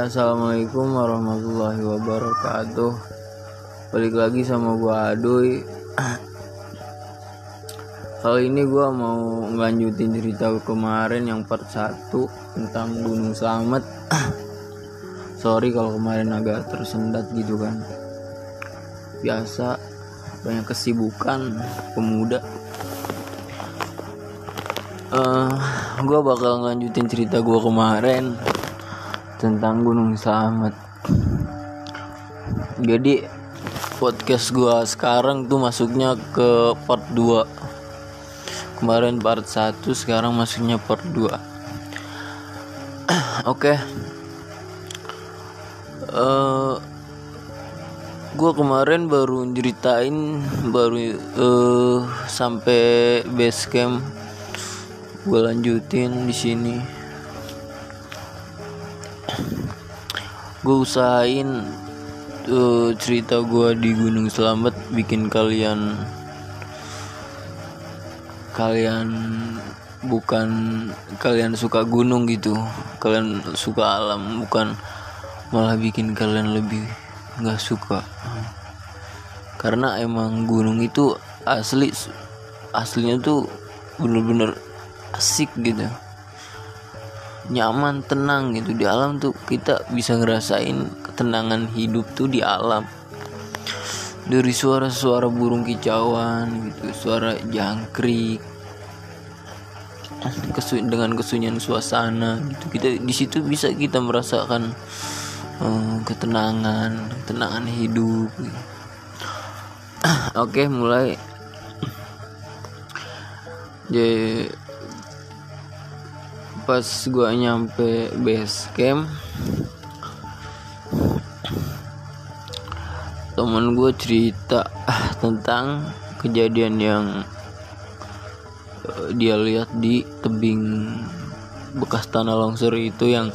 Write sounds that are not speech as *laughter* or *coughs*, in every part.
Assalamualaikum warahmatullahi wabarakatuh. Balik lagi sama gua Aduy. *clears throat* Kali ini gua mau ngelanjutin cerita kemarin yang part 1 tentang Gunung Slamet. *clears throat* Sorry kalau kemarin agak tersendat gitu kan. Biasa banyak kesibukan pemuda. Eh, gua bakal ngelanjutin cerita gua kemarin tentang Gunung Slamet. Jadi podcast gua sekarang tuh masuknya ke part 2. Kemarin part 1, sekarang masuknya part 2. *clears throat* Oke. Eh gua kemarin baru ceritain baru eh sampai base camp gue lanjutin di sini gue usahain uh, cerita gue di Gunung Selamat bikin kalian kalian bukan kalian suka gunung gitu. Kalian suka alam bukan malah bikin kalian lebih nggak suka. Karena emang gunung itu asli aslinya tuh bener-bener asik gitu nyaman tenang gitu di alam tuh. Kita bisa ngerasain ketenangan hidup tuh di alam. Dari suara-suara burung kicauan gitu suara jangkrik kesu dengan kesunyian suasana gitu. Kita di situ bisa kita merasakan uh, ketenangan ketenangan hidup. Gitu. *clears throat* oke mulai. Jadi pas gua nyampe base camp temen gue cerita tentang kejadian yang uh, dia lihat di tebing bekas tanah longsor itu yang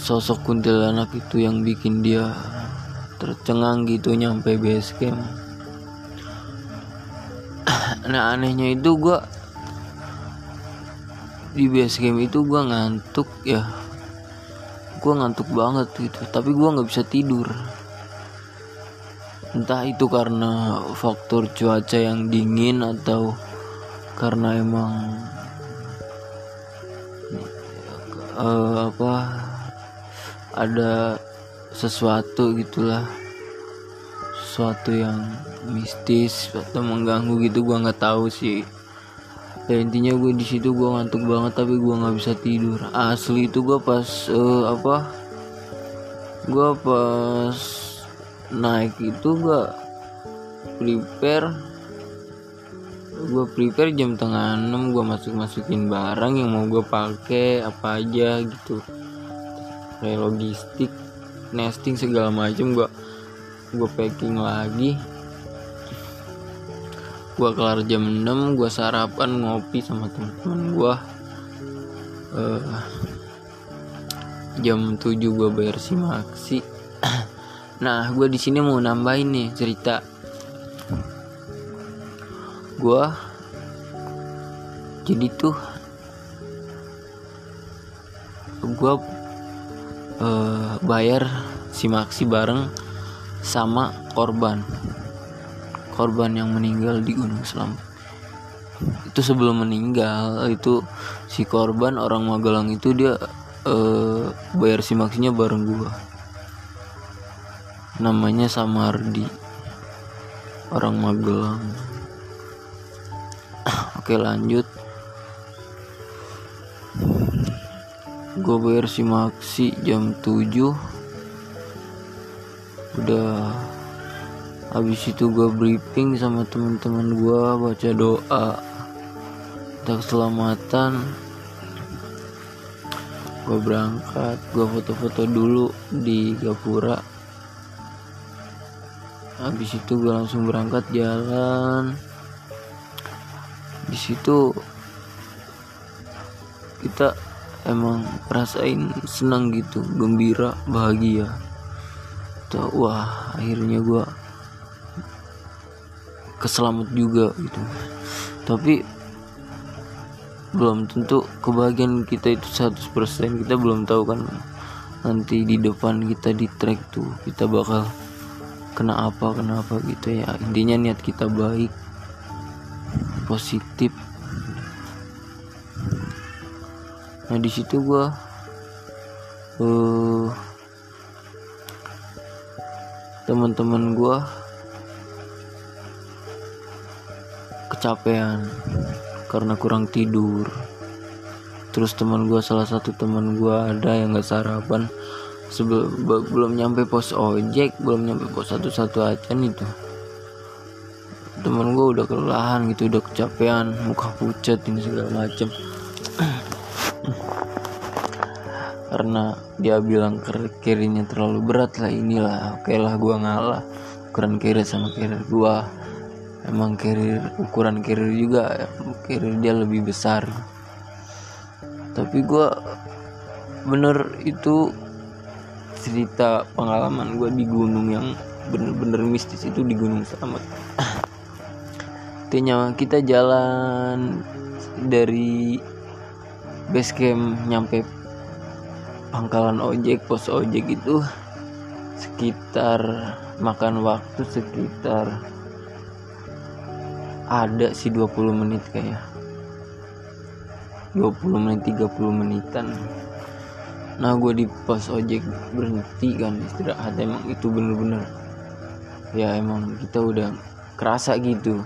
sosok kuntilanak itu yang bikin dia tercengang gitu nyampe base camp. Nah anehnya itu gue di base camp itu gue ngantuk ya. Gue ngantuk banget gitu tapi gue nggak bisa tidur. Entah itu karena faktor cuaca yang dingin atau karena emang uh, apa ada sesuatu gitulah. Sesuatu yang mistis atau mengganggu gitu gua nggak tahu sih ya intinya gue di situ gue ngantuk banget tapi gue nggak bisa tidur. Asli itu gue pas uh, apa? Gue pas naik itu gue prepare. Gue prepare jam tengah enam gue masuk masukin barang yang mau gue pakai apa aja gitu. Kayak logistik nesting segala macam gue gue packing lagi gue kelar jam 6 gue sarapan ngopi sama teman-teman gue uh, jam 7 gue bayar si maksi *clears throat* nah gue di sini mau nambahin nih cerita. Gue jadi tuh gue uh, bayar si maksi bareng sama korban korban yang meninggal di Gunung Selamat itu sebelum meninggal itu si korban orang Magelang itu dia uh, bayar si maksinya bareng gua. Namanya Samardi. Orang Magelang. *coughs* Oke lanjut. Gue bayar si maksi jam 7 udah habis itu gue briefing sama teman-teman gue baca doa untuk keselamatan. Gue berangkat gue foto-foto dulu di Gapura. Habis itu gue langsung berangkat jalan. Di situ kita emang rasain senang gitu gembira bahagia. Tuh wah akhirnya gue keselamat juga gitu. Tapi belum tentu kebahagiaan kita itu 100% kita belum tahu kan nanti di depan kita di track tuh kita bakal kena apa kenapa gitu ya. Intinya niat kita baik positif. Nah di situ gua uh, teman-teman gua kecapean karena kurang tidur. Terus teman gue salah satu teman gue ada yang nggak sarapan. Sebelum belum nyampe pos ojek belum nyampe pos satu satu aja nih tuh. Teman gue udah kelelahan gitu udah kecapean muka pucat ini segala macem. *clears throat* Karena dia bilang kirinya terlalu berat lah inilah oke lah gue ngalah. Ukuran kiri sama kiri gue emang kiri ukuran kiri juga kiri dia lebih besar. Tapi gue bener itu cerita pengalaman gue di gunung yang bener-bener mistis itu di Gunung Selamat intinya kita jalan dari base camp nyampe pangkalan ojek pos ojek itu sekitar makan waktu sekitar ada sih 20 menit kayak 20 menit 30 menitan. Nah gue di pos ojek berhenti kan istirahat. Emang itu bener-bener ya emang kita udah kerasa gitu.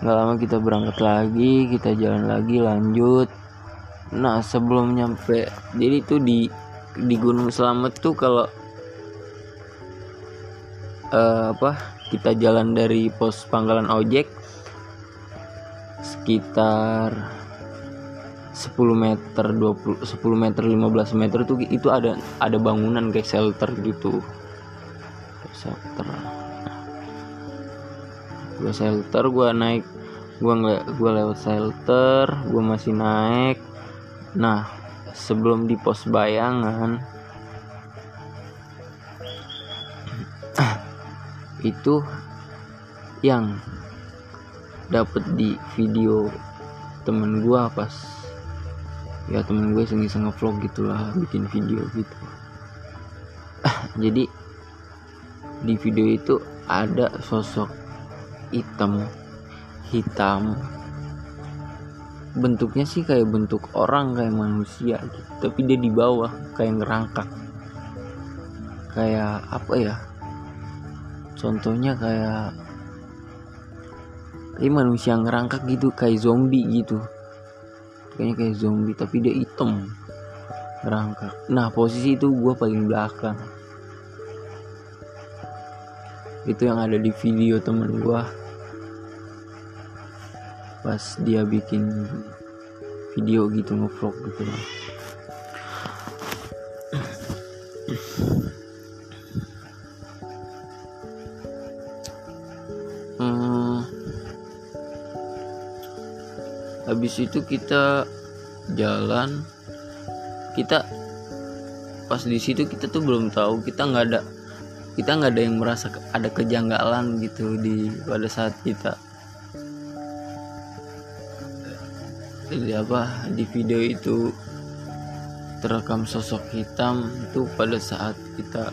Nggak lama kita berangkat lagi kita jalan lagi lanjut. Nah sebelum nyampe jadi itu di di Gunung Selamet tuh kalau uh, apa kita jalan dari pos pangkalan ojek sekitar 10 meter 20 10 meter 15 meter itu itu ada ada bangunan kayak shelter gitu. Shelter. Gue shelter gue naik gue nggak gue lewat shelter gue masih naik. Nah sebelum di pos bayangan itu yang dapet di video temen gue pas ya temen gue iseng-iseng ngevlog gitulah bikin video gitu. *laughs* Jadi di video itu ada sosok hitam hitam. Bentuknya sih kayak bentuk orang kayak manusia gitu tapi dia di bawah kayak ngerangkak. Kayak apa ya contohnya kayak ini manusia ngerangkak gitu kayak zombie gitu. Kayaknya kayak zombie tapi dia hitam. Ngerangkak. Nah posisi itu gue paling belakang. Itu yang ada di video temen gue pas dia bikin video gitu ngevlog gitu habis itu kita jalan. Kita pas di situ kita tuh belum tahu kita nggak ada kita nggak ada yang merasa ada kejanggalan gitu di pada saat kita. Di apa di video itu terekam sosok hitam itu pada saat kita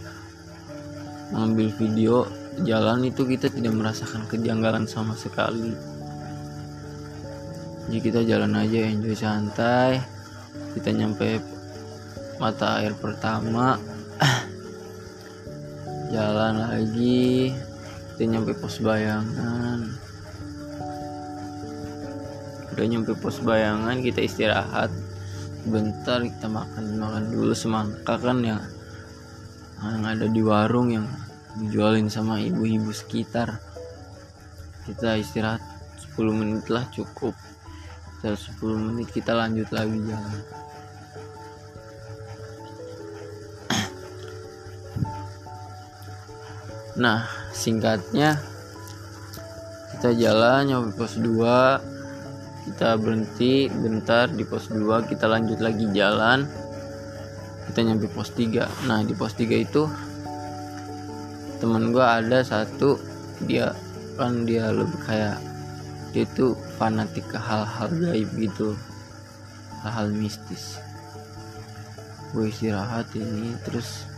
mengambil video jalan itu kita tidak merasakan kejanggalan sama sekali jadi kita jalan aja enjoy santai. Kita nyampe mata air pertama. *clears throat* Jalan lagi. Kita nyampe pos bayangan. Udah nyampe pos bayangan kita istirahat. Bentar kita makan makan dulu semangka kan yang yang ada di warung yang dijualin sama ibu-ibu sekitar. Kita istirahat 10 menit lah cukup sekitar 10 menit kita lanjut lagi jalan. Nah singkatnya kita jalan nyampe pos 2 kita berhenti bentar di pos 2 kita lanjut lagi jalan kita nyampe pos 3 nah di pos 3 itu temen gua ada satu dia kan dia lebih kayak dia tuh fanatik ke hal-hal gaib gitu. Hal-hal mistis. Gue istirahat ini terus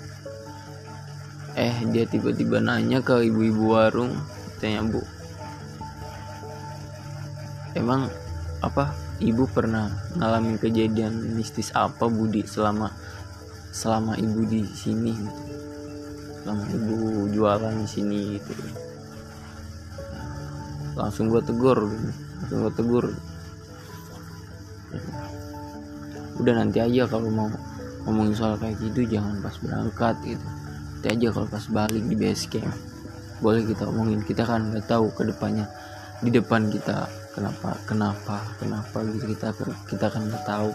eh dia tiba-tiba nanya ke ibu-ibu warung tanya bu emang apa ibu pernah ngalamin kejadian mistis apa budi selama selama ibu di sini? Selama ibu jualan di sini gitu. Langsung gue tegur gitu. Gue tegur. Udah nanti aja kalau mau ngomongin soal kayak gitu jangan pas berangkat gitu. Nanti aja kalau pas balik di base camp. Boleh kita omongin kita kan nggak tahu ke depannya di depan kita kenapa kenapa kenapa gitu. Kita kita kan nggak tahu